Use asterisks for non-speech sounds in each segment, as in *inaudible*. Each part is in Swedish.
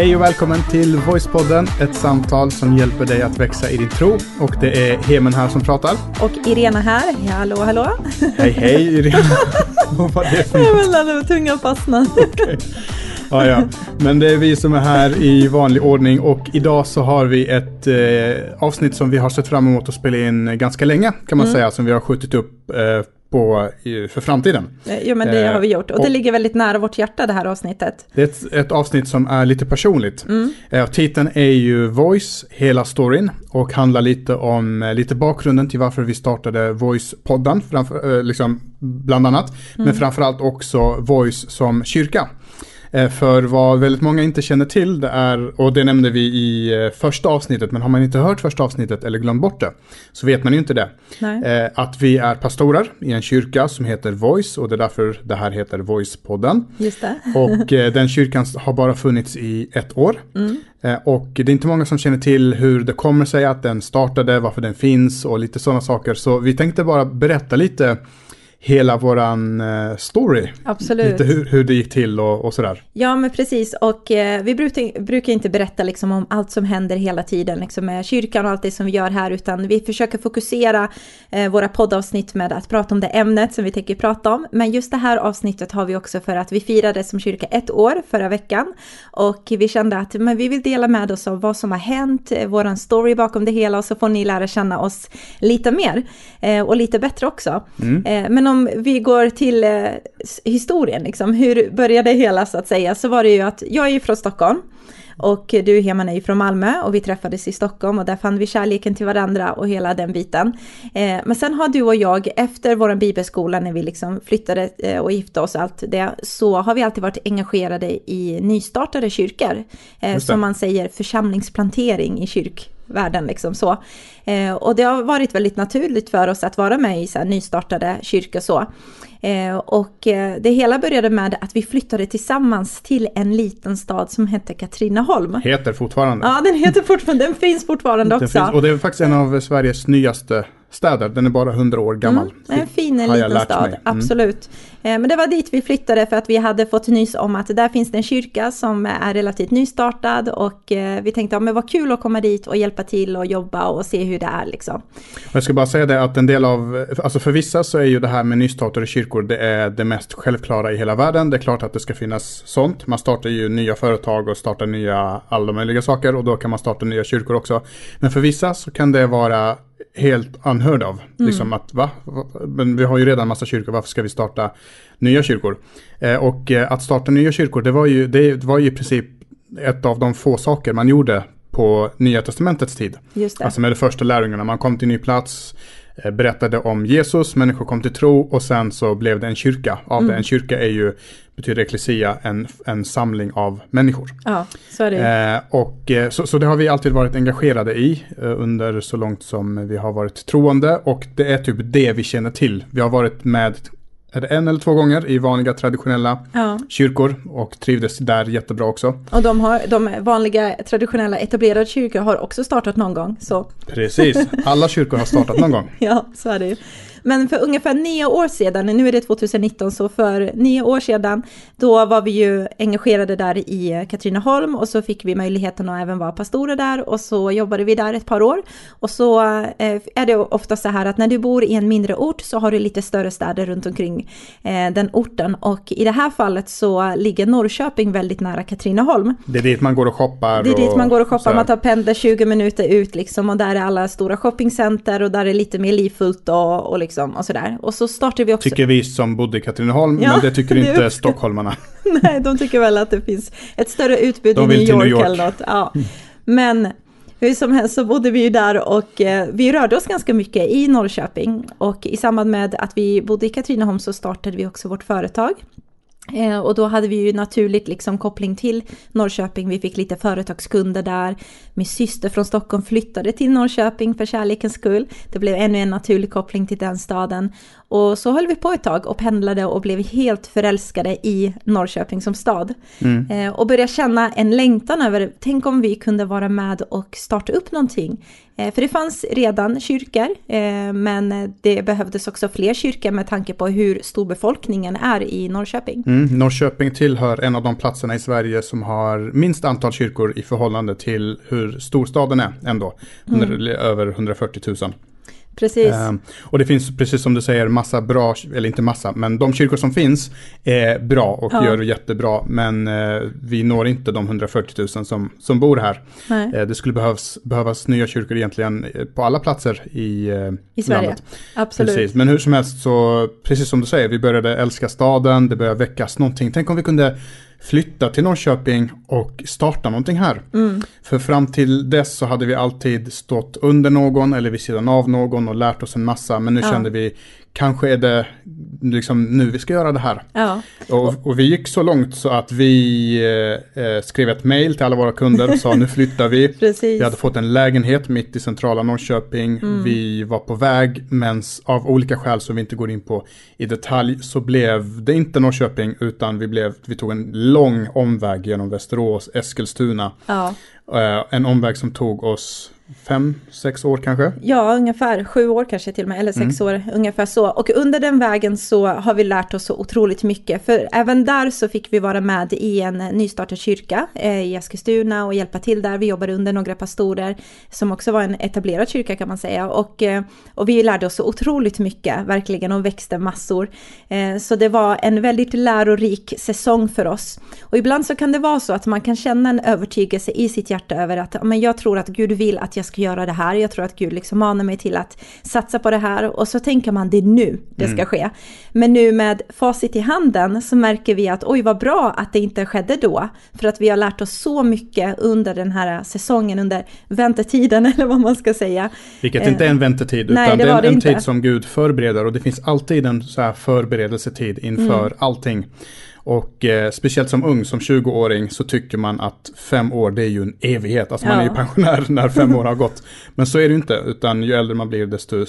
Hej och välkommen till Voicepodden, ett samtal som hjälper dig att växa i din tro. Och det är Hemen här som pratar. Och Irena här. Ja, hallå, hallå. Hej, hej Irena. *laughs* Vad var det för något? Jag tungan fastnade. *laughs* okay. Ja, ja. Men det är vi som är här i vanlig ordning och idag så har vi ett eh, avsnitt som vi har sett fram emot att spela in ganska länge kan man mm. säga, som vi har skjutit upp eh, på, för framtiden. Jo men det har vi gjort och, och det ligger väldigt nära vårt hjärta det här avsnittet. Det är ett, ett avsnitt som är lite personligt. Mm. Eh, titeln är ju Voice, hela storyn och handlar lite om eh, lite bakgrunden till varför vi startade Voice-podden, eh, liksom, bland annat. Mm. Men framförallt också Voice som kyrka. Eh, för vad väldigt många inte känner till det är, och det nämnde vi i eh, första avsnittet, men har man inte hört första avsnittet eller glömt bort det, så vet man ju inte det. Nej. Eh, att vi är pastorer i en kyrka som heter Voice, och det är därför det här heter Voice-podden. Just det. *laughs* och den kyrkan har bara funnits i ett år. Mm. Och det är inte många som känner till hur det kommer sig att den startade, varför den finns och lite sådana saker. Så vi tänkte bara berätta lite hela våran eh, story. Absolut. Lite hur, hur det gick till och, och sådär. Ja, men precis. Och eh, vi brukar, brukar, inte berätta liksom om allt som händer hela tiden, liksom med kyrkan och allt det som vi gör här, utan vi försöker fokusera eh, våra poddavsnitt med att prata om det ämnet som vi tänker prata om. Men just det här avsnittet har vi också för att vi firade som kyrka ett år förra veckan och vi kände att men vi vill dela med oss av vad som har hänt, eh, våran story bakom det hela och så får ni lära känna oss lite mer eh, och lite bättre också. Mm. Men om vi går till eh, historien, liksom, hur började hela så att säga, så var det ju att jag är ju från Stockholm och du Heman är ju från Malmö och vi träffades i Stockholm och där fann vi kärleken till varandra och hela den biten. Eh, men sen har du och jag efter vår bibelskola när vi liksom flyttade eh, och gifte oss och allt det så har vi alltid varit engagerade i nystartade kyrkor. Eh, som man säger församlingsplantering i kyrkvärlden liksom så. Eh, och det har varit väldigt naturligt för oss att vara med i så nystartade kyrkor så. Eh, och eh, det hela började med att vi flyttade tillsammans till en liten stad som hette Katrineholm. Heter fortfarande. Ja, den heter fortfarande, den finns fortfarande också. Finns, och det är faktiskt en av Sveriges nyaste städer. Den är bara 100 år gammal. Mm, en fin en liten stad, mm. absolut. Eh, men det var dit vi flyttade för att vi hade fått nys om att där finns det en kyrka som är relativt nystartad och eh, vi tänkte, ja men vad kul att komma dit och hjälpa till och jobba och se hur det är liksom. Jag ska bara säga det att en del av, alltså för vissa så är ju det här med nystartade kyrkor, det är det mest självklara i hela världen. Det är klart att det ska finnas sånt. Man startar ju nya företag och startar nya alla möjliga saker och då kan man starta nya kyrkor också. Men för vissa så kan det vara helt unheard av. Mm. Liksom att va? Men vi har ju redan massa kyrkor, varför ska vi starta nya kyrkor? Eh, och eh, att starta nya kyrkor, det var, ju, det var ju i princip ett av de få saker man gjorde på Nya Testamentets tid. Alltså med de första lärjungarna, man kom till ny plats, eh, berättade om Jesus, människor kom till tro och sen så blev det en kyrka av mm. det. En kyrka är ju betyder eklesia en, en samling av människor. Ja, så är det. Eh, och, så, så det har vi alltid varit engagerade i eh, under så långt som vi har varit troende och det är typ det vi känner till. Vi har varit med är det en eller två gånger i vanliga traditionella ja. kyrkor och trivdes där jättebra också. Och de, har, de vanliga traditionella etablerade kyrkor har också startat någon gång. Så. Precis, alla kyrkor har startat någon gång. *laughs* ja, så är det ju. Men för ungefär nio år sedan, nu är det 2019, så för nio år sedan, då var vi ju engagerade där i Katrineholm och så fick vi möjligheten att även vara pastorer där och så jobbade vi där ett par år. Och så eh, är det ofta så här att när du bor i en mindre ort så har du lite större städer runt omkring eh, den orten och i det här fallet så ligger Norrköping väldigt nära Katrineholm. Det är dit man går och shoppar. Det är dit man går och shoppar, man tar pendlar 20 minuter ut liksom och där är alla stora shoppingcenter och där är lite mer livfullt och, och liksom liksom och sådär. Och så startade vi också... Tycker vi som bodde i Katrineholm, ja, men det tycker *laughs* inte det... stockholmarna. *laughs* Nej, de tycker väl att det finns ett större utbud i New York, New York, eller något. Ja. Mm. Men hur som helst så bodde vi ju där och eh, vi rörde oss ganska mycket i Norrköping. Och i samband med att vi bodde i Katrineholm så startade vi också vårt företag. Eh, och då hade vi ju naturligt liksom koppling till Norrköping. Vi fick lite företagskunder där. Min syster från Stockholm flyttade till Norrköping för kärlekens skull. Det blev ännu en naturlig koppling till den staden. Och så höll vi på ett tag och pendlade och blev helt förälskade i Norrköping som stad. Mm. Eh, och började känna en längtan över, tänk om vi kunde vara med och starta upp någonting Eh, för det fanns redan kyrkor, eh, men det behövdes också fler kyrkor med tanke på hur stor befolkningen är i Norrköping. Mm, Norrköping tillhör en av de platserna i Sverige som har minst antal kyrkor i förhållande till hur storstaden är ändå. Mm. Över 140 000. Precis. Um, och det finns, precis som du säger, massa bra, eller inte massa, men de kyrkor som finns är bra och ja. gör det jättebra. Men uh, vi når inte de 140 000 som, som bor här. Uh, det skulle behövas, behövas nya kyrkor egentligen eh, på alla platser i, I Sverige. Landet. Absolut. Precis. Men hur som helst så, precis som du säger, vi började älska staden, det började väckas någonting. Tänk om vi kunde flytta till Norrköping och starta någonting här. Mm. För fram till dess så hade vi alltid stått under någon eller vid sidan av någon och lärt oss en massa. Men nu ja. kände vi, kanske är det liksom nu vi ska göra det här. Ja. Och, och, vi gick så långt så att vi eh, eh skrev ett mail till alla våra kunder och sa nu flyttar vi. *laughs* vi hade fått en lägenhet mitt i centrala Norrköping. Mm. Vi var på väg men av olika skäl som vi inte går in på i detalj så blev det inte Norrköping utan vi, blev, vi tog en lång omväg genom Västerås, Eskilstuna. Ja. Eh, en omväg som tog oss fem, sex år kanske? Ja, ungefär sju år kanske till och med, eller sex mm. år, ungefär så. Och under den vägen så har vi lärt oss så otroligt mycket, för även där så fick vi vara med i en nystartad kyrka eh, i Eskilstuna och hjälpa till där. Vi jobbade under några pastorer som också var en etablerad kyrka kan man säga. Och, eh, och vi lärde oss så otroligt mycket, verkligen, och växte massor. Eh, så det var en väldigt lärorik säsong för oss. Och ibland så kan det vara så att man kan känna en övertygelse i sitt hjärta över att men jag tror att Gud vill att jag ska göra det här. Jag tror att Gud liksom manar mig till att satsa på det här och så tänker man det är nu det ska mm. ske. Men nu med facit i handen så märker vi att oj vad bra att det inte skedde då. För att vi har lärt oss så mycket under den här säsongen, under väntetiden *laughs* eller vad man ska säga. Vilket inte är en väntetid utan Nej, det, det är en, en tid som Gud förbereder och det finns alltid en så här förberedelsetid inför mm. allting. Och eh, speciellt som ung, som 20-åring, så tycker man att fem år det är ju en evighet. Alltså ja. man är ju pensionär när fem *laughs* år har gått. Men så är det ju inte, utan ju äldre man blir desto,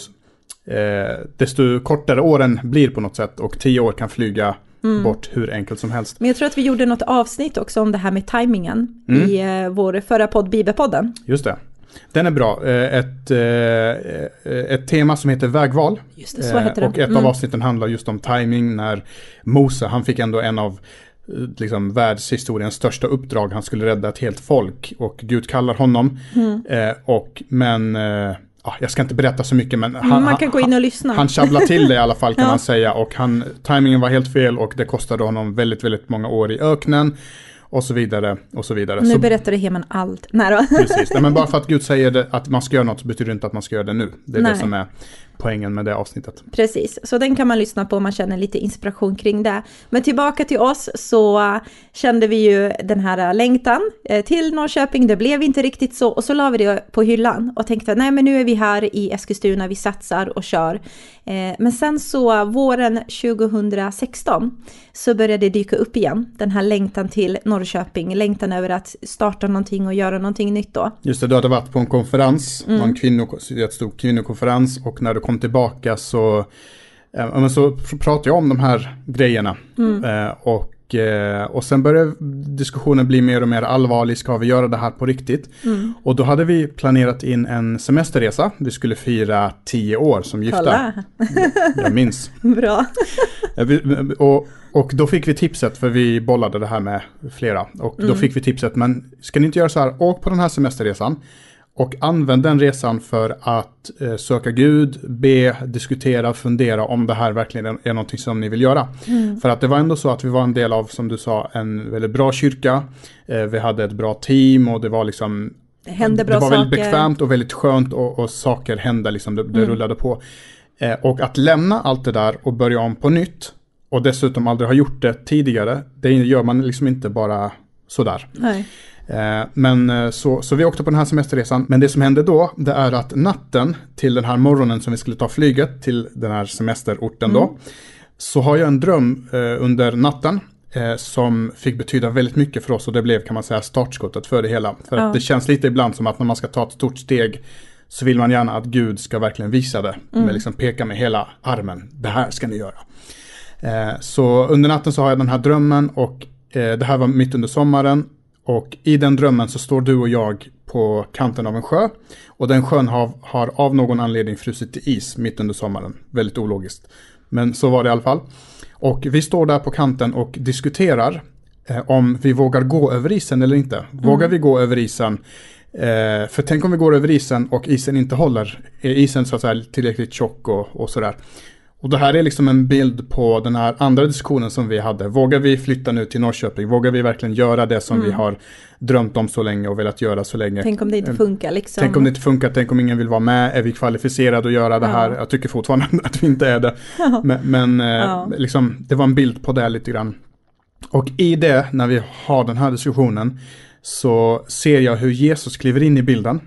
eh, desto kortare åren blir på något sätt. Och tio år kan flyga Mm. bort hur enkelt som helst. Men jag tror att vi gjorde något avsnitt också om det här med tajmingen mm. i eh, vår förra podd, Bibelpodden. Just det. Den är bra. Eh, ett, eh, ett tema som heter vägval. Just det, så heter det. Och ett mm. av avsnitten handlar just om timing när Mose, han fick ändå en av liksom världshistoriens största uppdrag. Han skulle rädda ett helt folk och Gud kallar honom. Mm. och, men Ja, jag ska inte berätta så mycket men han, man kan gå in och lyssna. han tjabblar till det i alla fall kan *laughs* ja. man säga och han, timingen var helt fel och det kostade honom väldigt, väldigt många år i öknen och så vidare och så vidare. Nu så, berättar Heman allt. Nej då. Precis, Nej, men bara för att *laughs* Gud säger det, att man ska göra något så betyder det inte att man ska göra det nu. Det är Nej. det som är poängen med det avsnittet. Precis, så den kan man lyssna på om man känner lite inspiration kring det. Men tillbaka till oss så kände vi ju den här längtan eh, till Norrköping. Det blev inte riktigt så och så la vi det på hyllan och tänkte nej men nu är vi här i Eskilstuna, vi satsar och kör. Eh, men sen så våren 2016 så började det dyka upp igen, den här längtan till Norrköping, längtan över att starta någonting och göra någonting nytt då. Just det, du hade varit på en konferens, mm. en kvinno, ett stor kvinnokonferens och när du kom tillbaka så, eh, så pratade jag om de här grejerna. Mm. Eh, och Eh, och sen började diskussionen bli mer och mer allvarlig, ska vi göra det här på riktigt? Mm. Och då hade vi planerat in en semesterresa, vi skulle fira tio år som gifta. Kolla. Jag minns. *laughs* Bra. Eh, och, och då fick vi tipset, för vi bollade det här med flera, och då mm. fick vi tipset, men ska ni inte göra så här, åk på den här semesterresan, och använd den resan för att eh, söka Gud, be, diskutera, fundera om det här verkligen är, är någonting som ni vill göra. Mm. För att det var ändå så att vi var en del av, som du sa, en väldigt bra kyrka. Eh, vi hade ett bra team och det var liksom det hände bra Det var saker. väldigt bekvämt och väldigt skönt och, och saker hände, liksom, det, det mm. rullade på. Eh, och att lämna allt det där och börja om på nytt och dessutom aldrig ha gjort det tidigare, det gör man liksom inte bara sådär. Nej. Eh, men eh, så, så vi åkte på den här semesterresan. Men det som hände då, det är att natten till den här morgonen som vi skulle ta flyget till den här semesterorten mm. då. Så har jag en dröm eh, under natten som fick betyda väldigt mycket för oss och det blev kan man säga startskottet för det hela. För ja. att det känns lite ibland som att när man ska ta ett stort steg så vill man gärna att Gud ska verkligen visa det. Mm. Med liksom peka med hela armen. Det här ska ni göra. så under natten så har jag den här drömmen och det här var mitt under sommaren Och i den drömmen så står du och jag på kanten av en sjö. Och den sjön har, har av någon anledning frusit till is mitt under sommaren. Väldigt ologiskt. Men så var det i alla fall. Och vi står där på kanten och diskuterar eh, om vi vågar gå över isen eller inte. Vågar mm. vi gå över isen? Eh, för tänk om vi går över isen och isen inte håller. Är isen så att säga tillräckligt tjock och, och sådär. Och det här är liksom en bild på den här andra diskussionen som vi hade. Vågar vi flytta nu till Norrköping? Vågar vi verkligen göra det som mm. vi har drömt om så länge och velat göra så länge? Tänk om det inte funkar liksom. Tänk om det inte funkar, tänk om ingen vill vara med. Är vi kvalificerade att göra det ja. här? Jag tycker fortfarande *laughs* att vi inte är det. Ja. Men, men eh, ja. liksom, det var en bild på det lite grann. Och i det, när vi har den här diskussionen, så ser jag hur Jesus kliver in i bilden.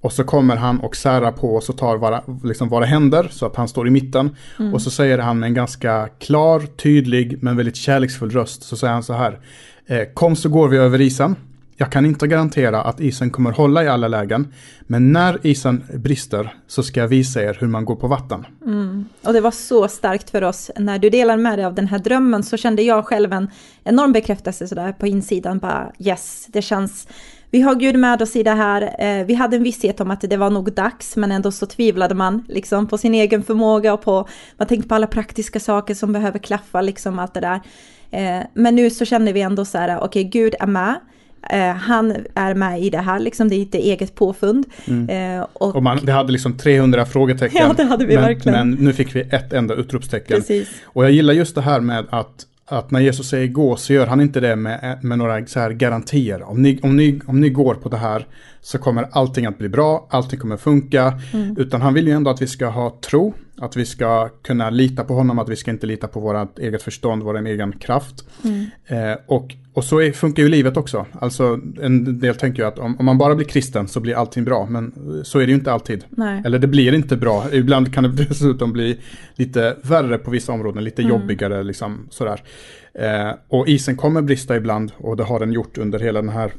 Och så kommer han och särar på oss och tar våra, liksom våra händer så att han står i mitten. Mm. Och så säger han med en ganska klar, tydlig men väldigt kärleksfull röst. Så säger han så här. Eh, Kom så går vi över isen. Jag kan inte garantera att isen kommer hålla i alla lägen. Men när isen brister så ska jag visa er hur man går på vatten. Mm. Och det var så starkt för oss. När du delade med dig av den här drömmen så kände jag själv en enorm bekräftelse sådär på insidan. Bara yes, det känns vi har Gud med oss i det här. Eh, vi hade en visshet om att det var nog dags, men ändå så tvivlade man liksom på sin egen förmåga och på, man tänkte på alla praktiska saker som behöver klaffa, liksom allt det där. Eh, men nu så känner vi ändå så här, okej, okay, Gud är med. Eh, han är med i det här, liksom, det är inte eget påfund. Mm. Och, och man, det hade liksom 300 frågetecken. *laughs* Ja, det hade vi men, verkligen. Men nu fick vi ett enda utropstecken. Precis. Och jag gillar just det här med att att när Jesus säger gå så gör han inte det med, med några så här garantier. Om ni, om, ni, om ni går på det här så kommer allting att bli bra, allting kommer funka. Mm. Utan han vill ju ändå att vi ska ha tro, att vi ska kunna lita på honom, att vi ska inte lita på vårt eget förstånd, vår egen kraft. Mm. Eh, och, och så är, funkar ju livet också. Alltså en del tänker ju att om, om, man bara blir kristen så blir allting bra, men så är det ju inte alltid. Nej. Eller det blir inte bra, ibland kan det *laughs* dessutom bli lite värre på vissa områden, lite mm. jobbigare liksom sådär. Eh, och isen kommer brista ibland och det har den gjort under hela den här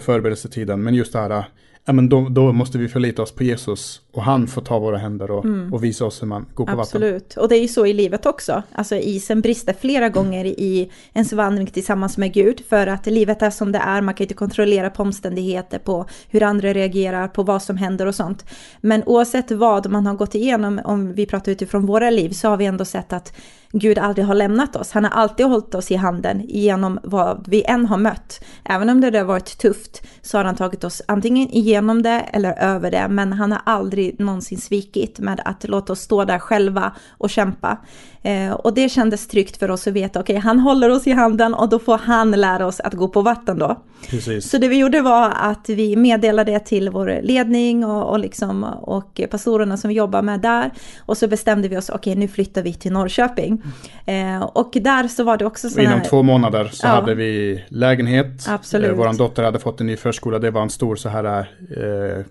förberedelsetiden. Men just det här ja, men då, då, måste vi förlita oss på Jesus och han får ta våra händer och, mm. och visa oss hur man går på Absolut. vatten. Absolut, och det är ju så i livet också. Alltså isen brister flera gånger i ens vandring tillsammans med Gud för att livet är som det är. Man kan inte kontrollera på omständigheter, på hur andra reagerar, på vad som händer och sånt. Men oavsett vad man har gått igenom, om vi pratar utifrån våra liv, så har vi ändå sett att Gud aldrig har lämnat oss. Han har alltid hållit oss i handen genom vad vi än har mött. Även om det har varit tufft så har han tagit oss antingen igenom det eller över det. Men han har aldrig någonsin svikit med att låta oss stå där själva och kämpa. Eh, och det kändes tryggt för oss att veta, okej, okay, han håller oss i handen och då får han lära oss att gå på vatten då. Precis. Så det vi gjorde var att vi meddelade det till vår ledning och, och, liksom, och pastorerna som vi jobbar med där. Och så bestämde vi oss, okej, okay, nu flyttar vi till Norrköping. Eh, och där så var det också så Inom två månader så ja. hade vi lägenhet. Absolut. Eh, Vår dotter hade fått en ny förskola, det var en stor så här eh,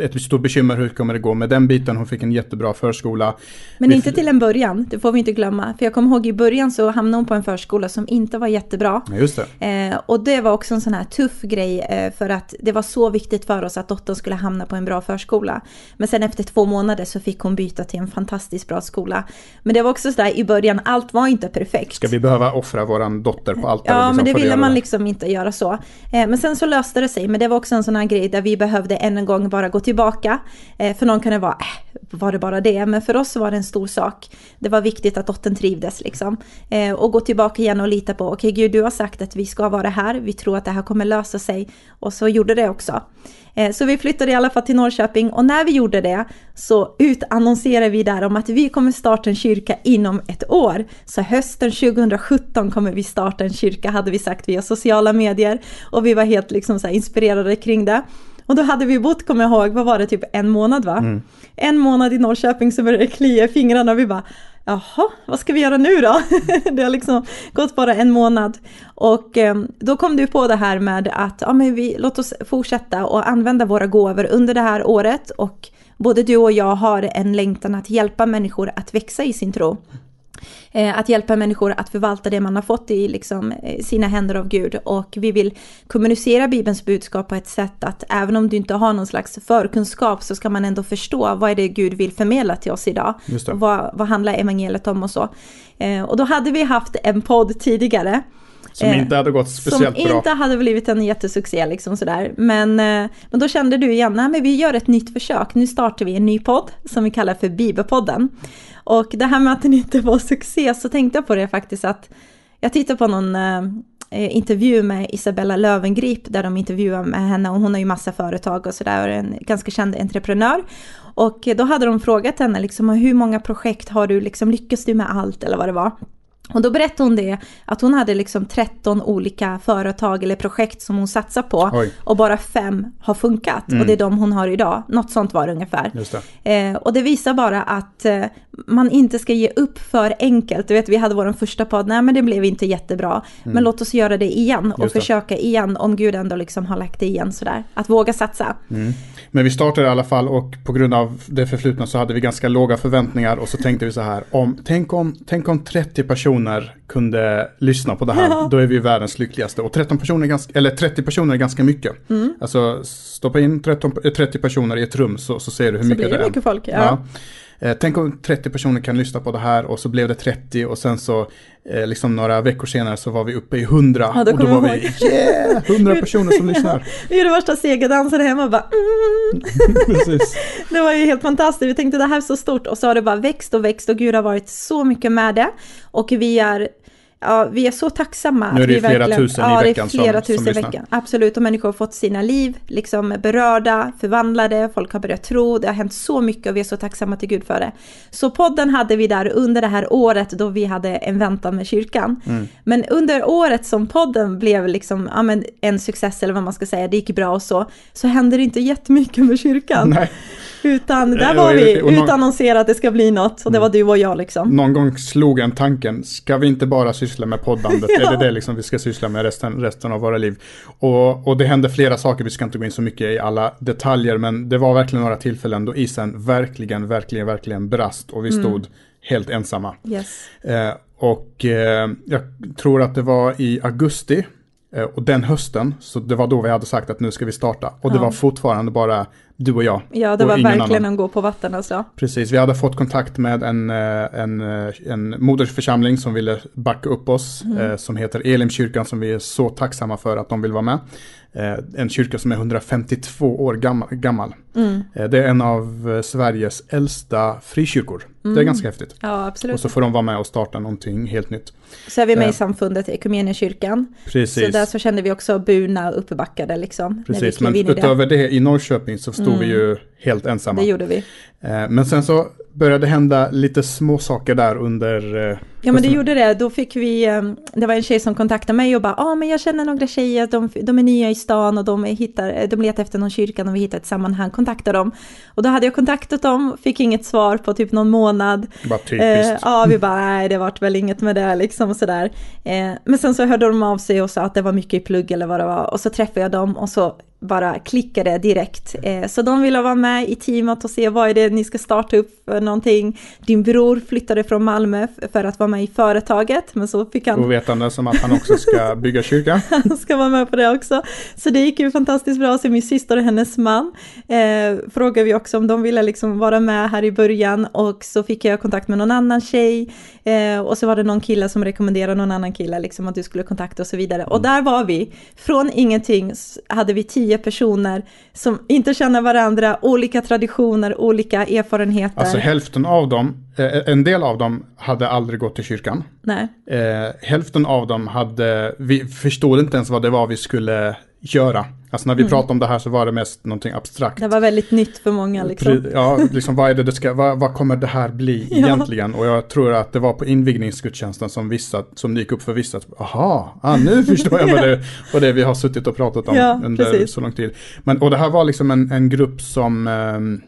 ett stort bekymmer hur kommer det gå med den biten. Hon fick en jättebra förskola. Men inte till en början, det får vi inte glömma. För jag kommer ihåg i början så hamnade hon på en förskola som inte var jättebra. Ja, just det. Eh, och det var också en sån här tuff grej eh, för att det var så viktigt för oss att dottern skulle hamna på en bra förskola. Men sen efter två månader så fick hon byta till en fantastiskt bra skola. Men det var också sådär i början, allt var inte perfekt. Ska vi behöva offra våran dotter på allt? Ja, liksom, men det ville man det? liksom inte göra så. Eh, men sen så löste det sig. Men det var också en sån här grej där vi behövde än en gång bara gå tillbaka. Eh, för någon kan det vara, äh, var det bara det? Men för oss var det en stor sak. Det var viktigt att dottern trivdes liksom. Eh, och gå tillbaka igen och lita på, okej okay, Gud du har sagt att vi ska vara här, vi tror att det här kommer lösa sig. Och så gjorde det också. Eh, så vi flyttade i alla fall till Norrköping och när vi gjorde det så utannonserade vi där om att vi kommer starta en kyrka inom ett år. Så hösten 2017 kommer vi starta en kyrka hade vi sagt via sociala medier och vi var helt liksom så inspirerade kring det. Och då hade vi bott, kommer jag ihåg, vad var det, typ en månad va? Mm. En månad i Norrköping så började det klia i fingrarna och vi bara Jaha, vad ska vi göra nu då? *laughs* det har liksom gått bara en månad. Och eh, då kom du på det här med att ja, men vi, låt oss fortsätta och använda våra gåvor under det här året. Och både du och jag har en längtan att hjälpa människor att växa i sin tro. Eh, att hjälpa människor att förvalta det man har fått i liksom, eh, sina händer av Gud. Och vi vill kommunicera Bibelns budskap på ett sätt att även om du inte har någon slags förkunskap så ska man ändå förstå vad är det Gud vill förmedla till oss idag. Vad, vad handlar evangeliet om och så. Eh, och då hade vi haft en podd tidigare Som inte hade gått speciellt bra. Som inte hade blivit en jättesuccé liksom sådär. Men, men då kände du igen, nej men vi gör ett nytt försök. Nu startar vi en ny podd som vi kallar för Bibelpodden. Och det här med att den inte var succé så tänkte jag på det faktiskt att jag tittade på någon eh, eh, intervju med Isabella Lövengrip där de intervjuar med henne och hon har ju massa företag och sådär och är en ganska känd entreprenör. Och då hade de frågat henne liksom hur många projekt har du liksom lyckats du med allt eller vad det var. Och då berättade hon det, att hon hade liksom 13 olika företag eller projekt som hon satsar på. Oj. Och bara fem har funkat. Mm. Och det är de hon har idag. Något sånt var det ungefär. Det. Eh, och det visar bara att eh, man inte ska ge upp för enkelt. Du vet, vi hade vår första podd, nej men det blev inte jättebra. Mm. Men låt oss göra det igen och försöka igen om Gud ändå liksom har lagt det igen sådär. Att våga satsa. Mm. Men vi startade i alla fall och på grund av det förflutna så hade vi ganska låga förväntningar och så tänkte vi så här, om, tänk, om, tänk om 30 personer kunde lyssna på det här, *laughs* ja. då är vi världens lyckligaste. Och 13 personer ganska, eller 30 personer är ganska mycket. Mm. Alltså stoppa in 13, 30 personer i ett rum så, så ser du hur så mycket det är. Så blir det mycket folk, ja. ja. Eh, tänk om 30 personer kan lyssna på det här och så blev det 30 och sen så eh, liksom några veckor senare så var vi uppe i 100 ja, då och då var vi yeah, 100 *laughs* personer som lyssnar. Vi gjorde värsta segerdansen hemma och bara mm. *laughs* *laughs* Det var ju helt fantastiskt, vi tänkte det här är så stort. Och så har det bara växt och växt och Gud har varit så mycket med det. Och vi är Ja, vi är så tacksamma. Nu är det att vi flera tusen i veckan ja, det är flera som, tusen som i veckan. Absolut, och människor har fått sina liv liksom berörda, förvandlade, folk har börjat tro, det har hänt så mycket och vi är så tacksamma till Gud för det. Så podden hade vi där under det här året då vi hade en väntan med kyrkan. Mm. Men under året som podden blev liksom, ja, men en success eller vad man ska säga, det gick bra och så, så hände det inte jättemycket med kyrkan. Nej. Utan där var vi utannonserat att det ska bli något och det var mm. du och jag liksom. Någon gång slog en tanken, ska vi inte bara syssla med poddandet? ja. *laughs* Är det det liksom vi ska syssla med resten, resten av våra liv? Och, och det hände flera saker, vi ska inte gå in så mycket i alla detaljer, men det var verkligen några tillfällen då isen verkligen, verkligen, verkligen brast och vi mm. stod mm. helt ensamma. Yes. Eh, och eh, jag tror att det var i augusti Eh, och den hösten, så det var då vi hade sagt att nu ska vi starta. Och ja. det var fortfarande bara du och jag. Ja, det var verkligen annan. att gå på vatten alltså. Precis, vi hade fått kontakt med en, eh, en, eh, en modersförsamling som ville backa upp oss. Mm. Som heter Elimkyrkan som vi är så tacksamma för att de vill vara med. En kyrka som är 152 år gammal. Mm. Det är en av Sveriges äldsta frikyrkor. Mm. Det är mm. ganska häftigt. Ja, absolut. Och så får de vara med och starta någonting helt nytt. Så är vi med i samfundet Ekumeniakyrkan. Precis. Så där så kände vi också burna och uppbackade liksom. Precis, men utöver det. det i Norrköping så stod mm. vi ju helt ensamma. Det gjorde vi. Eh, men sen så började hända lite små saker där under... Eh, ja men det gjorde det, då fick vi, eh, det var en tjej som kontaktade mig och bara, ja ah, men jag känner några tjejer, de, de är nya i stan och de, hittar, de letar efter någon kyrka och vi hittar ett sammanhang, kontakta dem. Och då hade jag kontaktat dem, fick inget svar på typ någon månad. Bara typiskt. Eh, ja, vi bara, nej det vart väl inget med det liksom och sådär. Eh, men sen så hörde de av sig och sa att det var mycket i plugg eller vad det var. Och så träffade jag dem och så bara klickade direkt. Eh, så de ville vara med i teamet och se vad är det ni ska starta upp för någonting. Din bror flyttade från Malmö för att vara med i företaget, men så fick han... Ovetande som att han också ska *laughs* bygga kyrka. *laughs* han ska vara med på det också. Så det gick ju fantastiskt bra. Så min syster och hennes man eh, frågade vi också om de ville liksom vara med här i början och så fick jag kontakt med någon annan tjej eh, och så var det någon kille som rekommenderade någon annan kille liksom att du skulle kontakta och så vidare. Och mm. där var vi. Från ingenting hade vi tio tio personer som inte känner varandra, olika traditioner, olika erfarenheter. Alltså hälften av dem, eh, en del av dem hade aldrig gått till kyrkan. Nej. Eh, hälften av dem hade, vi förstod inte ens vad det var vi skulle göra. Alltså när vi mm. pratade om det här så var det mest någonting abstrakt. Det var väldigt nytt för många liksom. Ja, liksom vad är det det ska, vad, vad kommer det här bli *laughs* ja. egentligen? Och jag tror att det var på invigningsgudstjänsten som vissa, som det gick upp för vissa, att, aha, ah, nu *laughs* förstår jag vad det, vad det vi har suttit och pratat om ja, under precis. så lång tid. Men, och det här var liksom en, en grupp som, um,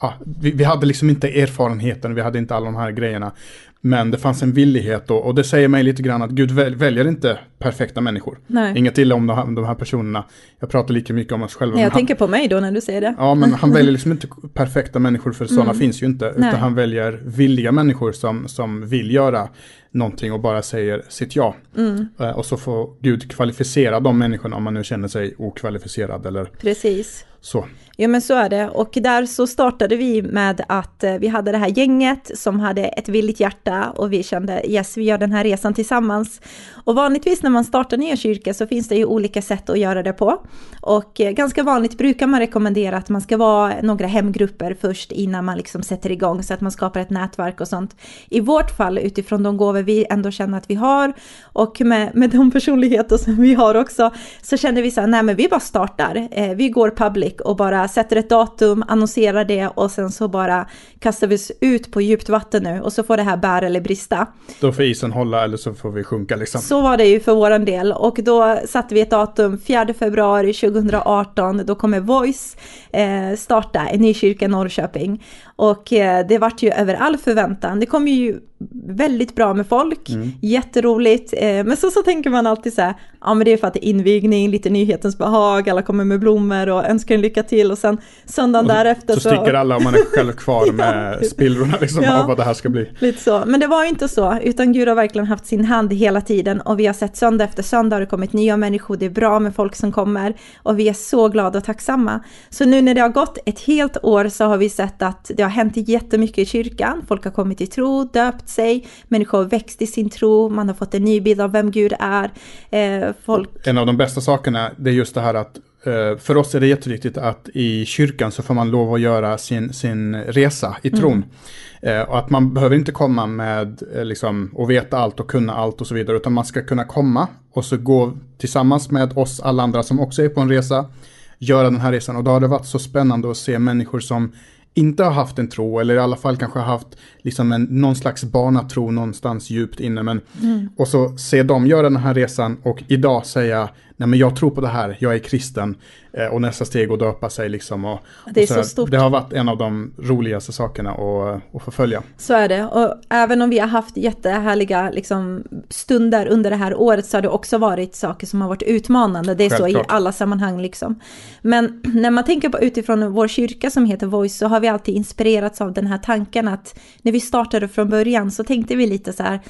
ja, vi, vi, hade liksom inte erfarenheten, vi hade inte alla de här grejerna. Men det fanns en villighet då, och det säger mig lite grann att Gud väljer inte perfekta människor. Nej. Inget illa om de här, de här personerna. Jag pratar lika mycket om oss själva. Nej, jag tänker på mig då när du säger det. Ja, men han *laughs* väljer liksom inte perfekta människor, för sådana mm. finns ju inte. Nej. Utan han väljer villiga människor som, som vill göra någonting och bara säger sitt ja. Mm. Eh, och så får Gud kvalificera de människorna om man nu känner sig okvalificerad eller Precis så. Ja men så är det och där så startade vi med att eh, vi hade det här gänget som hade ett villigt hjärta och vi kände yes, vi gör den här resan tillsammans. Och vanligtvis när man startar nya kyrkor så finns det ju olika sätt att göra det på. Och eh, ganska vanligt brukar man rekommendera att man ska vara några hemgrupper först innan man liksom sätter igång så att man skapar ett nätverk och sånt. I vårt fall utifrån de gåvor vi ändå känner att vi har och med, med de personligheter som vi har också så kände vi så här, nej men vi bara startar. Eh, vi går public och bara sätter ett datum, annonserar det och sen så bara kastar vi oss ut på djupt vatten nu och så får det här bära eller brista. Då får isen hålla eller så får vi sjunka liksom. Så var det ju för våran del och då satte vi ett datum 4 februari 2018. Då kommer Voice eh, starta i Norrköping och eh, det vart ju över all förväntan. Det kom ju väldigt bra med folk, mm. jätteroligt. Eh, men så, så tänker man alltid så här, ja men det är för att det är invigning, lite nyhetens behag, alla kommer med blommor och önskar en lycka till och sen söndagen och därefter så... Så sticker alla och man är själv kvar *laughs* med spillrorna liksom ja, av vad det här ska bli. Lite så, men det var ju inte så, utan Gud har verkligen haft sin hand hela tiden och vi har sett söndag efter söndag har det kommit nya människor, det är bra med folk som kommer och vi är så glada och tacksamma. Så nu när det har gått ett helt år så har vi sett att det har hänt jättemycket i kyrkan, folk har kommit till tro, döpt sig, människor har växt i sin tro, man har fått en ny bild av vem Gud är. Eh, folk... En av de bästa sakerna, det är just det här att eh, för oss är det jätteviktigt att i kyrkan så får man lov att göra sin, sin resa i tron. Mm. Eh, och att man behöver inte komma med eh, liksom, och veta allt och kunna allt och så vidare, utan man ska kunna komma och så gå tillsammans med oss alla andra som också är på en resa, göra den här resan. Och då har det varit så spännande att se människor som inte har haft en tro eller i alla fall kanske haft liksom en, någon slags barnatro någonstans djupt inne. Men, mm. Och så se dem göra den här resan och idag säga nej men jag tror på det här, jag är kristen. Eh, och nästa steg att döpa sig liksom. Och, det är så, så stort. Det har varit en av de roligaste sakerna att, att förfölja. Så är det. Och även om vi har haft jättehärliga liksom, stunder under det här året så har det också varit saker som har varit utmanande. Det är Självklart. så i alla sammanhang liksom. Men *clears throat* när man tänker på utifrån vår kyrka som heter Voice så har vi alltid inspirerats av den här tanken att när vi vi startade från början så tänkte vi lite så här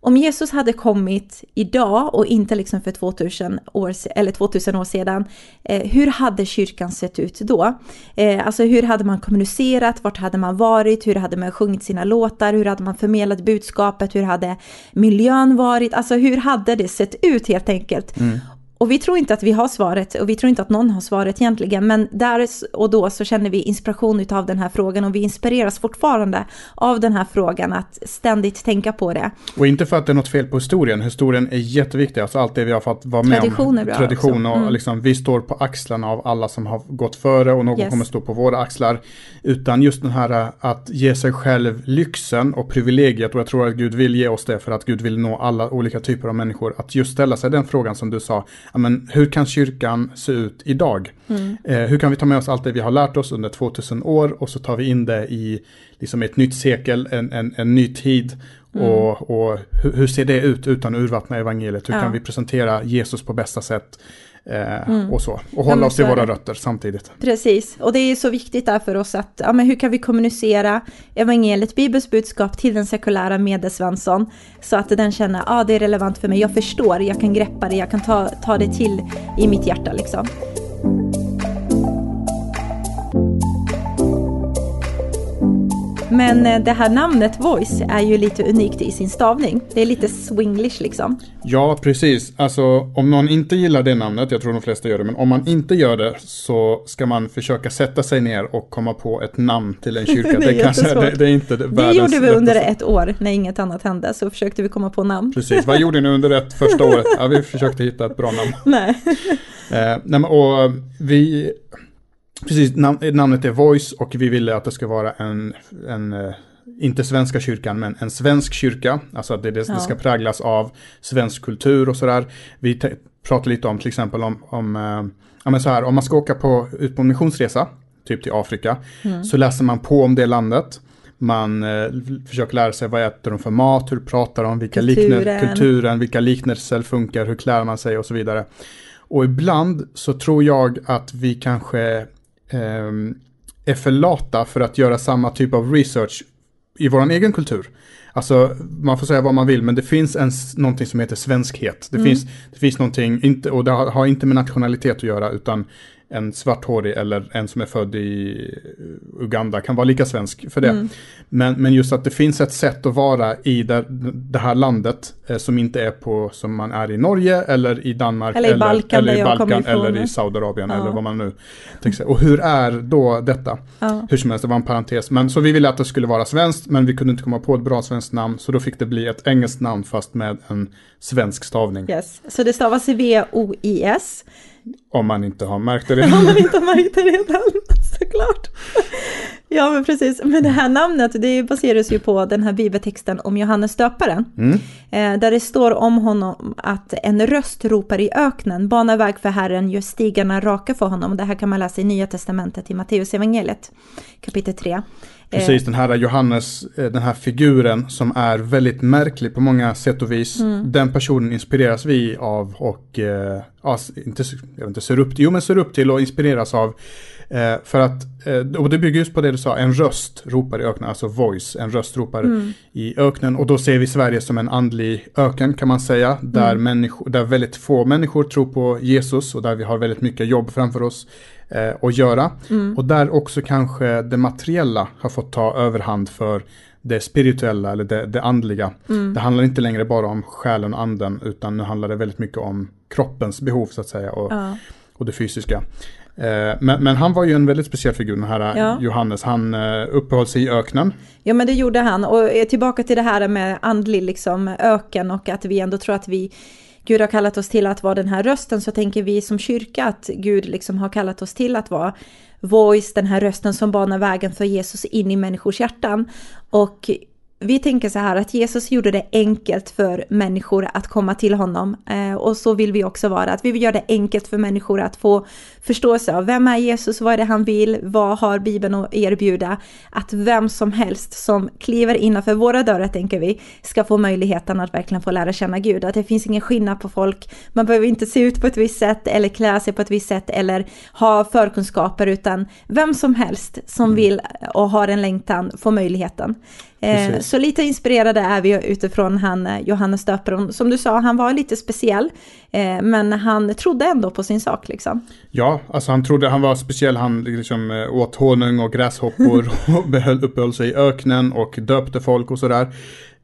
om Jesus hade kommit idag och inte liksom för 2000 år, eller 2000 år sedan, eh, hur hade kyrkan sett ut då? Eh, alltså hur hade man kommunicerat? Vart hade man varit? Hur hade man sjungit sina låtar? Hur hade man förmedlat budskapet? Hur hade miljön varit? Alltså hur hade det sett ut helt enkelt? Mm. Och vi tror inte att vi har svaret och vi tror inte att någon har svaret egentligen. Men där och då så känner vi inspiration av den här frågan och vi inspireras fortfarande av den här frågan att ständigt tänka på det. Och inte för att det är något fel på historien. Historien är jätteviktig. Alltså allt det vi har fått vara med Tradition om. Bra Tradition och mm. liksom, vi står på axlarna av alla som har gått före och någon yes. kommer stå på våra axlar. Utan just den här äh, att ge sig själv lyxen och privilegiet och jag tror att Gud vill ge oss det för att Gud vill nå alla olika typer av människor. Att just ställa sig den frågan som du sa men, hur kan kyrkan se ut idag? Mm. Eh, hur kan vi ta med oss allt det vi har lärt oss under 2000 år och så tar vi in det i liksom ett nytt sekel, en, en, en ny tid. Mm. Och, och hur, hur, ser det ut utan att urvattna evangeliet? Hur ja. kan vi presentera Jesus på bästa sätt? Eh, mm. Och så. Och hålla oss till våra rötter samtidigt. Precis. Och det är så viktigt där för oss att, ja men hur kan vi kommunicera evangeliet, Bibelns budskap till den sekulära medesvensson så att den känner, ja ah, det är relevant för mig, jag förstår, jag kan greppa det, jag kan ta, ta det till i mitt hjärta liksom. Men eh, det här namnet Voice är ju lite unikt i sin stavning. Det är lite swinglish liksom. Ja, precis. Alltså om någon inte gillar det namnet, jag tror de flesta gör det, men om man inte gör det så ska man försöka sätta sig ner och komma på ett namn till en kyrka. *laughs* det, är kanske, det, det, är inte det, det gjorde vi under ett år när inget annat hände, så försökte vi komma på namn. Precis, vad gjorde ni under det första året? *laughs* Ja, vi försökte hitta ett bra namn. Nej. eh, nej och vi Precis, namnet är Voice och vi ville att det ska vara en, en eh, inte svenska kyrkan, men en svensk kyrka. Alltså att det, det, ja. det ska präglas av svensk kultur och sådär. Vi pratar lite om till exempel om, om, eh, ja, men så här, om man ska åka på, ut på en missionsresa, typ till Afrika, mm. så läser man på om det landet. Man eh, försöker lära sig vad äter de för mat, hur pratar de, vilka kulturen. Liknär, kulturen, vilka liknelser funkar, hur klär man sig och så vidare. Och ibland så tror jag att vi kanske är för lata för att göra samma typ av research i vår egen kultur. Alltså, man får säga vad man vill, men det finns en, någonting som heter svenskhet. Det, mm. finns, det finns någonting, inte, och det har, har, inte med nationalitet att göra, utan en svarthårig eller en som är född i Uganda kan vara lika svensk för det. Mm. Men, men just att det finns ett sätt att vara i det, det här landet eh, som inte är på som man är i Norge eller i Danmark eller i Balkan, eller, eller, i, Balkan, eller i Saudiarabien ja. eller vad man nu tänker sig. Och hur är då detta? Ja. Hur som helst, det var en parentes. Men så vi ville att det skulle vara svenskt men vi kunde inte komma på ett bra svenskt namn så då fick det bli ett engelskt namn fast med en svensk stavning. Yes. Så det stavas V-O-I-S. Om man inte har märkt det *laughs* redan. Om man inte har märkt det redan, *laughs* såklart. Ja, men precis. Men det här namnet, det baseras ju på den här bibeltexten om Johannes döparen. Mm. Eh, där det står om honom att en röst ropar i öknen, bana väg för Herren, gör stigarna raka för honom. Det här kan man läsa i Nya Testamentet i Matteus evangeliet, kapitel 3. Precis, eh. den här Johannes, eh, den här figuren som är väldigt märklig på många sätt och vis. Mm. Den personen inspireras vi av och, ja, inte, jag vet inte, ser upp till, jo men ser upp till och inspireras av. Eh, för att, eh, och det bygger just på det du sa, en röst ropar i öknen, alltså voice, en röst ropar mm. i öknen. Och då ser vi Sverige som en andlig öken kan man säga, där, mm. människor, där väldigt få människor tror på Jesus och där vi har väldigt mycket jobb framför oss eh, att göra. Mm. Och där också kanske det materiella har fått ta överhand för det spirituella eller det, det andliga. Mm. Det handlar inte längre bara om själen och anden utan nu handlar det väldigt mycket om kroppens behov så att säga och, ja. och det fysiska. Eh, men, men, han var ju en väldigt speciell figur, den här ja. Johannes. Han eh, uppehöll sig i öknen. Ja, men det gjorde han. Och tillbaka till det här med andlig liksom, öken och att vi ändå tror att vi Gud har kallat oss till att vara den här rösten så tänker vi som kyrka att Gud liksom har kallat oss till att vara voice, den här rösten som banar vägen för Jesus in i människors hjärtan. Och vi tänker så här att Jesus gjorde det enkelt för människor att komma till honom. Eh, och så vill vi också vara, att vi vill göra det enkelt för människor att få förståelse av vem är Jesus, vad är det han vill, vad har Bibeln att erbjuda. Att vem som helst som kliver innanför våra dörrar, tänker vi, ska få möjligheten att verkligen få lära känna Gud. Att det finns ingen skillnad på folk, man behöver inte se ut på ett visst sätt eller klä sig på ett visst sätt eller ha förkunskaper, utan vem som helst som mm. vill och har en längtan får möjligheten. Eh, så lite inspirerade är vi utifrån han eh, Johannes döparen. Som du sa, han var lite speciell, eh, men han trodde ändå på sin sak liksom. Ja, alltså han trodde han var speciell. Han liksom åt honung och gräshoppor *laughs* och behöll, uppehöll sig i öknen och döpte folk och sådär.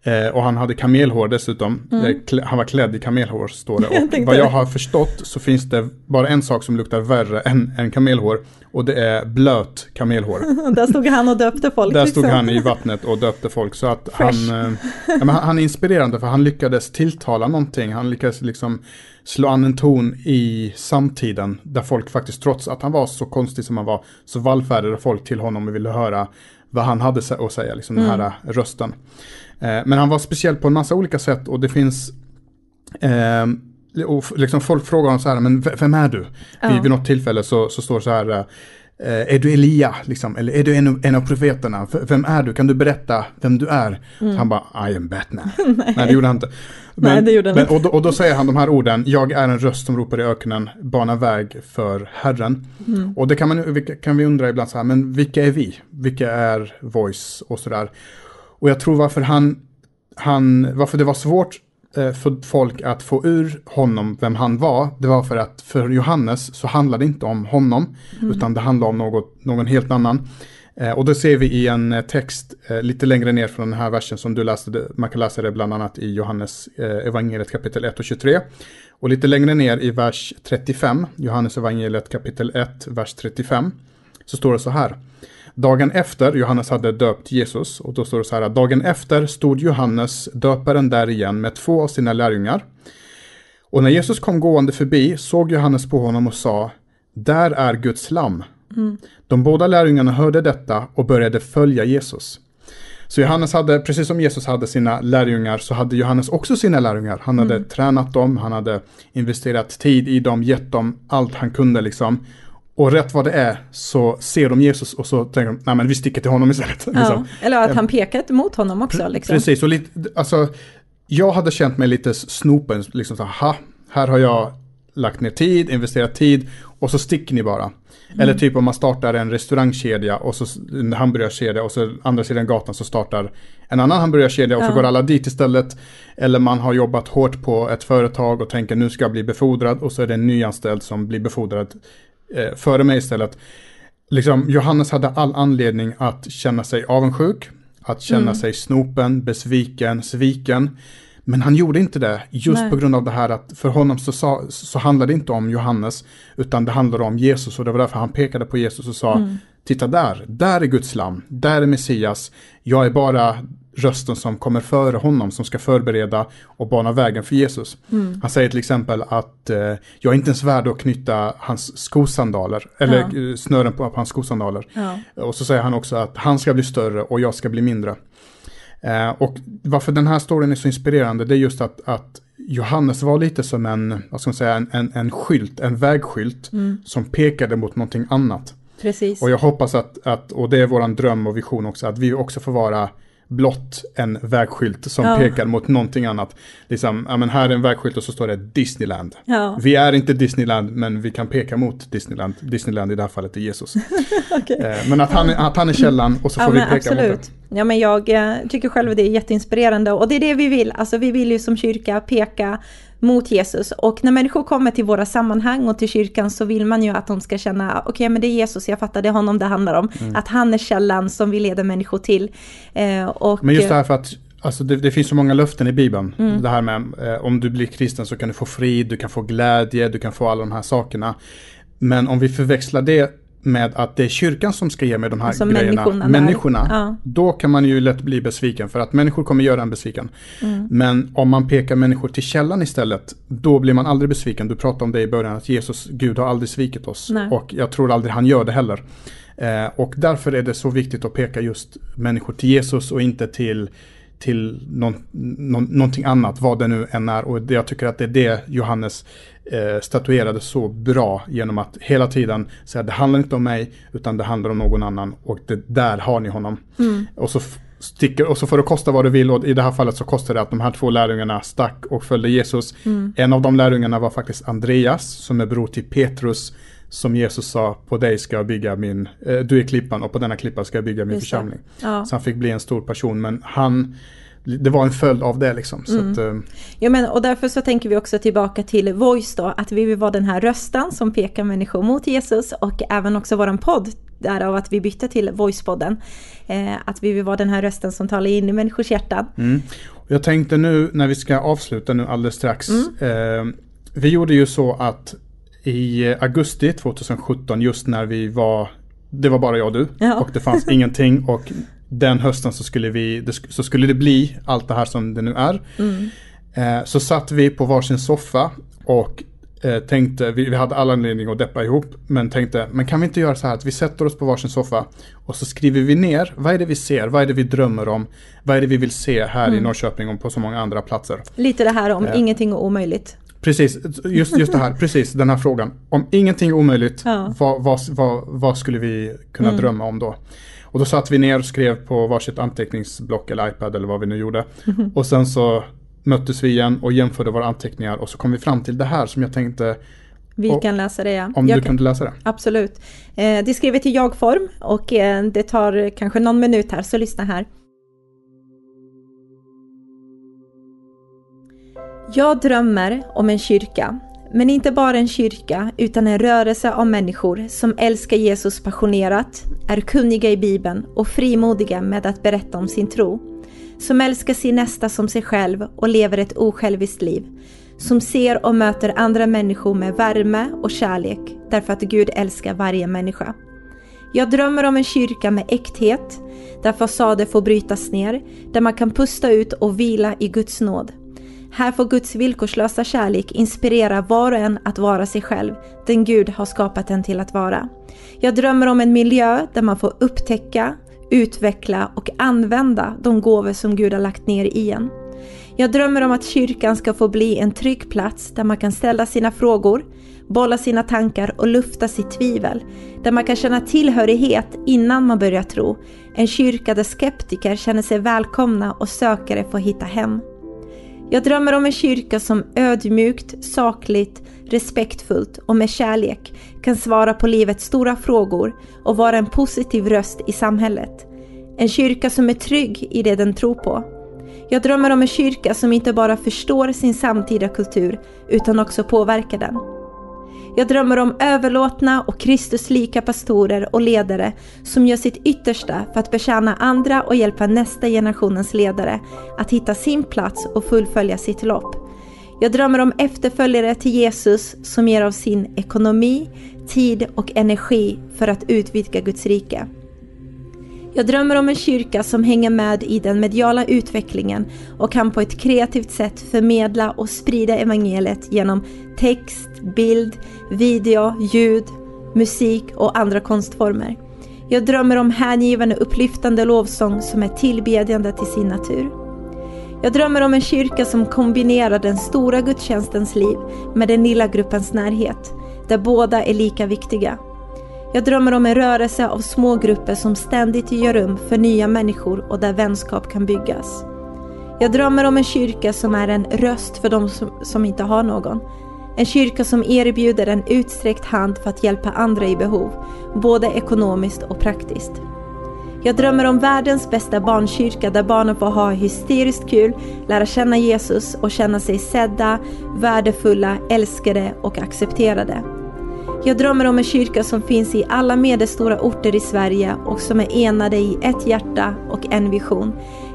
Eh, och han hade kamelhår dessutom. Mm. Han var klädd i kamelhår står det. *laughs* Och vad jag har förstått så finns det bara en sak som luktar värre än, än kamelhår. Och det är blöt kamelhår. *laughs* Där stod han och döpte folk. Där liksom. stod han i vattnet och döpte folk. Så att han, eh, ja, han, han, är inspirerande för han lyckades tilltala någonting. Han lyckades liksom slå an en ton i samtiden. Där folk faktiskt, trots att han var så konstig som han var, så vallfärdade folk till honom och ville höra vad han hade att säga, liksom mm. den här rösten. Eh, men han var speciell på en massa olika sätt och det finns eh, och liksom folk frågar honom så här, men vem är du? Ja. Vid, vid något tillfälle så, så står det så här, eh, är du Elia? Liksom, eller är du en, en av profeterna? Vem är du? Kan du berätta vem du är? Mm. han bara, I am Batman. *laughs* Nej. Nej, det gjorde han inte. Men, Nej, det gjorde han men, inte. Och, då, och då säger han de här orden, jag är en röst som ropar i öknen, bana väg för Herren. Mm. Och det kan, man, kan vi undra ibland så här, men vilka är vi? Vilka är voice och sådär? Och jag tror varför han, han varför det var svårt eh, för folk att få ur honom vem han var, det var för att för Johannes så handlade det inte om honom, mm. utan det handlade om något, någon helt annan. Eh, och det ser vi i en eh, text lite längre ner från den här versen som du läste, man kan läsa det bland annat i Johannes evangeliet kapitel 1 och 23. Och lite längre ner i vers 35, Johannes evangeliet kapitel 1, vers 35, så står det så här. Dagen efter, Johannes hade döpt Jesus, och då står det så här att dagen efter stod Johannes, döparen, där igen med två av sina lärjungar. Och när Jesus kom gående förbi såg Johannes på honom och sa, där är Guds lam. Mm. De båda lärjungarna hörde detta och började följa Jesus. Så Johannes hade, precis som Jesus hade sina lärjungar, så hade Johannes också sina lärjungar. Han hade mm. tränat dem, han hade investerat tid i dem, gett dem allt han kunde liksom. Och rätt vad det är så ser de Jesus och så tänker de, nej men vi sticker till honom istället. Ja, liksom. Eller att han pekar mot honom också. Liksom. Precis, och lite, alltså, jag hade känt mig lite snopen, liksom så här, här har jag lagt ner tid, investerat tid och så sticker ni bara. Mm. Eller typ om man startar en restaurangkedja och så en hamburgarkedja och så andra sidan gatan så startar en annan hamburgarkedja och ja. så går alla dit istället. Eller man har jobbat hårt på ett företag och tänker nu ska jag bli befordrad och så är det en nyanställd som blir befordrad eh, före mig istället. Liksom, Johannes hade all anledning att känna sig avundsjuk, att känna Mm. sig snopen, besviken, sviken. Men han gjorde inte det, just Nej. på grund av det här att för honom så, sa, så handlade det inte om Johannes, utan det handlade om Jesus och det var därför han pekade på Jesus och sa, Mm. titta där, där är Guds lam, där är Messias, jag är bara rösten som kommer före honom, som ska förbereda och bana vägen för Jesus. Mm. Han säger till exempel att eh, jag är inte ens värd att knyta hans skosandaler, eller eh, snören på, på hans skosandaler. Ja. Och så säger han också att han ska bli större och jag ska bli mindre. Eh, och varför den här storyn är så inspirerande, det är just att, att Johannes var lite som en, vad ska man säga, en, en, en skylt, en vägskylt Mm. som pekade mot någonting annat. Precis. Och jag hoppas att, att, och det är våran dröm och vision också, att vi också får vara blott en vägskylt som Ja. pekar mot någonting annat. Liksom, ja men här är en vägskylt och så står det Disneyland. Ja. Vi är inte Disneyland, men vi kan peka mot Disneyland. Disneyland i det här fallet är Jesus. *laughs* Okej. Eh, men att han, är- att han är källan och så får vi peka mot det. absolut. Ja men jag eh, tycker själv det är jätteinspirerande och det är det vi vill. Alltså vi vill ju som kyrka peka mot Jesus och när människor kommer till våra sammanhang och till kyrkan så vill man ju att de ska känna okej men det är Jesus, jag fattar det är honom det handlar om. Mm. Att han är källan som vi leder människor till. Eh, och, Men just det här för att alltså det, det finns så många löften i Bibeln. Mm. Det här med eh, om du blir kristen så kan du få frid, du kan få glädje, du kan få alla de här sakerna. Men om vi förväxlar det med att det är kyrkan som ska ge mig de här Alltså grejerna, människorna människorna Ja. då kan man ju lätt bli besviken för att människor kommer göra en besviken. Mm. Men om man pekar människor till källan istället, då blir man aldrig besviken. Du pratade om det i början, att Jesus, Gud har aldrig svikit oss. Nej. Och jag tror aldrig han gör det heller. Eh, och därför är det så viktigt att peka just människor till Jesus och inte till, till någon, någon, någonting annat, vad det nu än är. Och jag tycker att det är det Johannes eh, statuerade så bra genom att hela tiden säga det handlar inte om mig, utan det handlar om någon annan. Och det, där har ni honom. Mm. Och så, sticker, och så får det kosta vad det vill och i det här fallet så kostar det att de här två lärjungarna stack och följde Jesus. Mm. En av de lärjungarna var faktiskt Andreas som är bror till Petrus som Jesus sa på dig ska jag bygga min, eh, du är klippan och på denna klippa ska jag bygga min Just församling. Ja. Så han fick bli en stor person men han, det var en följd av det liksom. Så Mm. att, eh, Ja, men, och därför så tänker vi också tillbaka till Voice då, att vi vill vara den här rösten som pekar människor mot Jesus och även också våran podd, därav att vi bytte till Voice-podden. Eh, att vi vill vara den här rösten som talar in i människors hjärtan. Mm. Jag tänkte nu när vi ska avsluta nu alldeles strax. Mm. Eh, vi gjorde ju så att i augusti 2017 just när vi var, det var bara jag och du Ja. och det fanns ingenting och den hösten så skulle, vi, så skulle det bli allt det här som det nu är. Mm. Eh, så satt vi på varsin soffa och eh, tänkte, vi, vi hade alla anledning att deppa ihop, men tänkte, men kan vi inte göra så här att vi sätter oss på varsin soffa och så skriver vi ner, vad är det vi ser, vad är det vi drömmer om, vad är det vi vill se här Mm. i Norrköping och på så många andra platser. Lite det här om Ja. ingenting är omöjligt. Precis, just, just det här, precis den här frågan. Om ingenting är omöjligt, Ja. vad, vad, vad, vad skulle vi kunna Mm. drömma om då? Och då satt vi ner och skrev på varsitt anteckningsblock eller iPad eller vad vi nu gjorde. Och sen så möttes vi igen och jämförde våra anteckningar och så kom vi fram till det här som jag tänkte, Vi kan läsa det ja. om Jag du kan- kunde läsa det. Absolut. Eh, det är skrivet i jag-form och eh, det tar kanske någon minut här, så lyssna här. Jag drömmer om en kyrka, men inte bara en kyrka utan en rörelse av människor som älskar Jesus passionerat, är kunniga i Bibeln och frimodiga med att berätta om sin tro. Som älskar sin nästa som sig själv och lever ett osjälviskt liv. Som ser och möter andra människor med värme och kärlek därför att Gud älskar varje människa. Jag drömmer om en kyrka med äkthet, där fasader får brytas ner, där man kan pusta ut och vila i Guds nåd. Här får Guds villkorslösa kärlek inspirera var och en att vara sig själv, den Gud har skapat en till att vara. Jag drömmer om en miljö där man får upptäcka, utveckla och använda de gåvor som Gud har lagt ner i en. Jag drömmer om att kyrkan ska få bli en trygg plats där man kan ställa sina frågor, bolla sina tankar och lufta sitt tvivel. Där man kan känna tillhörighet innan man börjar tro. En kyrka där skeptiker känner sig välkomna och sökare får hitta hem. Jag drömmer om en kyrka som ödmjukt, sakligt, respektfullt och med kärlek kan svara på livets stora frågor och vara en positiv röst i samhället. En kyrka som är trygg i det den tror på. Jag drömmer om en kyrka som inte bara förstår sin samtida kultur utan också påverkar den. Jag drömmer om överlåtna och Kristuslika pastorer och ledare som gör sitt yttersta för att betjäna andra och hjälpa nästa generationens ledare att hitta sin plats och fullfölja sitt lopp. Jag drömmer om efterföljare till Jesus som ger av sin ekonomi, tid och energi för att utvidga Guds rike. Jag drömmer om en kyrka som hänger med i den mediala utvecklingen och kan på ett kreativt sätt förmedla och sprida evangeliet genom text, bild, video, ljud, musik och andra konstformer. Jag drömmer om hängivande upplyftande lovsång som är tillbedjande till sin natur. Jag drömmer om en kyrka som kombinerar den stora gudstjänstens liv med den lilla gruppens närhet, där båda är lika viktiga. Jag drömmer om en rörelse av små grupper som ständigt gör rum för nya människor och där vänskap kan byggas. Jag drömmer om en kyrka som är en röst för de som, som inte har någon. En kyrka som erbjuder en utsträckt hand för att hjälpa andra i behov, både ekonomiskt och praktiskt. Jag drömmer om världens bästa barnkyrka där barnen får ha hysteriskt kul, lära känna Jesus och känna sig sedda, värdefulla, älskade och accepterade. Jag drömmer om en kyrka som finns i alla medelstora orter i Sverige och som är enade i ett hjärta och en vision.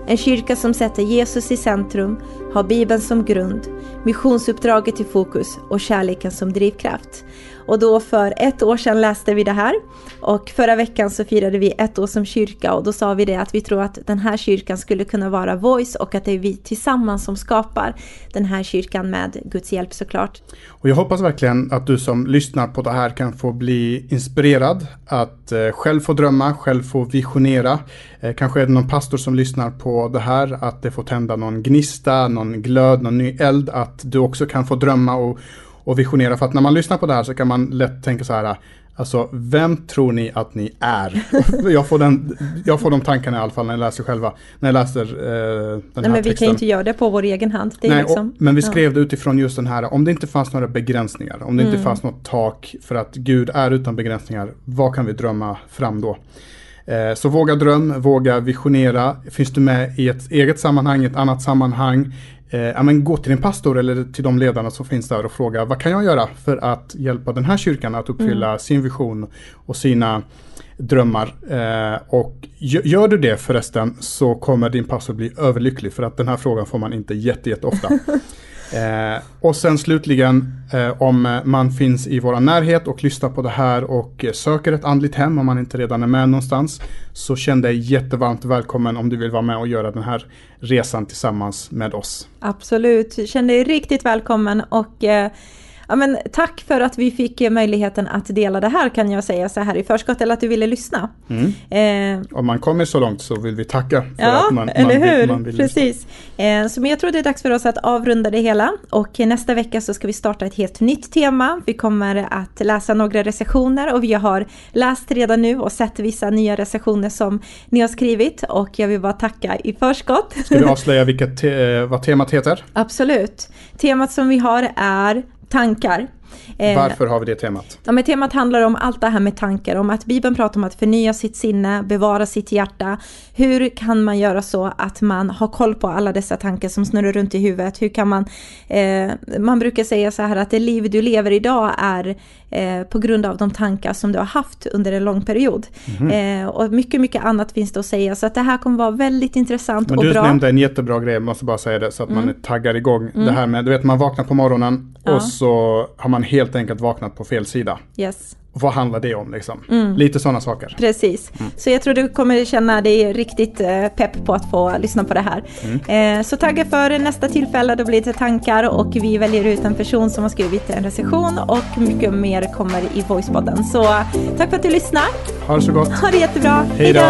En kyrka som sätter Jesus i centrum, har Bibeln som grund, missionsuppdraget i fokus och kärleken som drivkraft. Och då för ett år sedan läste vi det här och förra veckan så firade vi ett år som kyrka och då sa vi det att vi tror att den här kyrkan skulle kunna vara Voice och att det är vi tillsammans som skapar den här kyrkan med Guds hjälp såklart. Och jag hoppas verkligen att du som lyssnar på det här kan få bli inspirerad att eh, själv få drömma, själv få visionera. Eh, kanske är det någon pastor som lyssnar på det här, att det får tända någon gnista, någon glöd, någon ny eld, att du också kan få drömma och, och visionera. För att när man lyssnar på det här så kan man lätt tänka så här, alltså vem tror ni att ni är? *laughs* jag, får den, jag får de tankarna i alla fall när jag läser själva, när jag läser eh, den Nej, här men vi texten. kan ju inte göra det på vår egen hand. Nej, liksom, och, men vi skrev det utifrån just den här, om det inte fanns några begränsningar, om det Mm. inte fanns något tak för att Gud är utan begränsningar, vad kan vi drömma fram då? Eh, så våga dröm, våga visionera. Finns du med i ett eget sammanhang, i ett annat sammanhang, eh, ja, men gå till din pastor eller till de ledarna som finns där och fråga vad kan jag göra för att hjälpa den här kyrkan att uppfylla Mm. sin vision och sina drömmar. Eh, och gö- gör du det förresten så kommer din pastor bli överlycklig för att den här frågan får man inte jätte, jätte ofta. *laughs* Eh, och sen slutligen eh, om eh, man finns i vår närhet och lyssnar på det här och eh, söker ett andligt hem om man inte redan är med någonstans. Så känn dig jättevarmt välkommen om du vill vara med och göra den här resan tillsammans med oss. Absolut, känn dig riktigt välkommen och eh, ja, men tack för att vi fick eh, möjligheten att dela det här kan jag säga så här i förskott eller att du ville lyssna. Mm. Eh, Om man kommer så långt så vill vi tacka för Ja, att man, eller man, hur? vill, man vill. Precis. Eh, så men jag tror det är dags för oss att avrunda det hela. Och nästa vecka så ska vi starta ett helt nytt tema. Vi kommer att läsa några recensioner och vi har läst redan nu och sett vissa nya recensioner som ni har skrivit. Och jag vill bara tacka i förskott. Ska vi avslöja *laughs* vilket te- eh, vad temat heter? Absolut. Temat som vi har är tankar. Eh, Varför har vi det temat? Ja, men temat handlar om allt det här med tankar, om att Bibeln pratar om att förnya sitt sinne, bevara sitt hjärta. Hur kan man göra så att man har koll på alla dessa tankar som snurrar runt i huvudet? Hur kan man, eh, man brukar säga så här att det liv du lever idag är eh, på grund av de tankar som du har haft under en lång period. Mhm. Eh, och mycket, mycket annat finns det att säga, så att det här kommer vara väldigt intressant Men och du bra. nämnde en jättebra grej, jag måste bara säga det så att man taggar igång. Det här med, du vet man vaknar på morgonen Ja. och så har man helt enkelt vaknat på fel sida. Yes. Vad handlar det om liksom? Mm. Lite sådana saker. Precis. Så jag tror du kommer känna dig riktigt eh, pepp på att få lyssna på det här. Eh, så tagga för nästa tillfälle, då blir det tankar och vi väljer ut en person som har skrivit en recension och mycket mer kommer i Voicepodden. Så tack för att du lyssnar. Ha det så gott. Ha det jättebra. Hej då.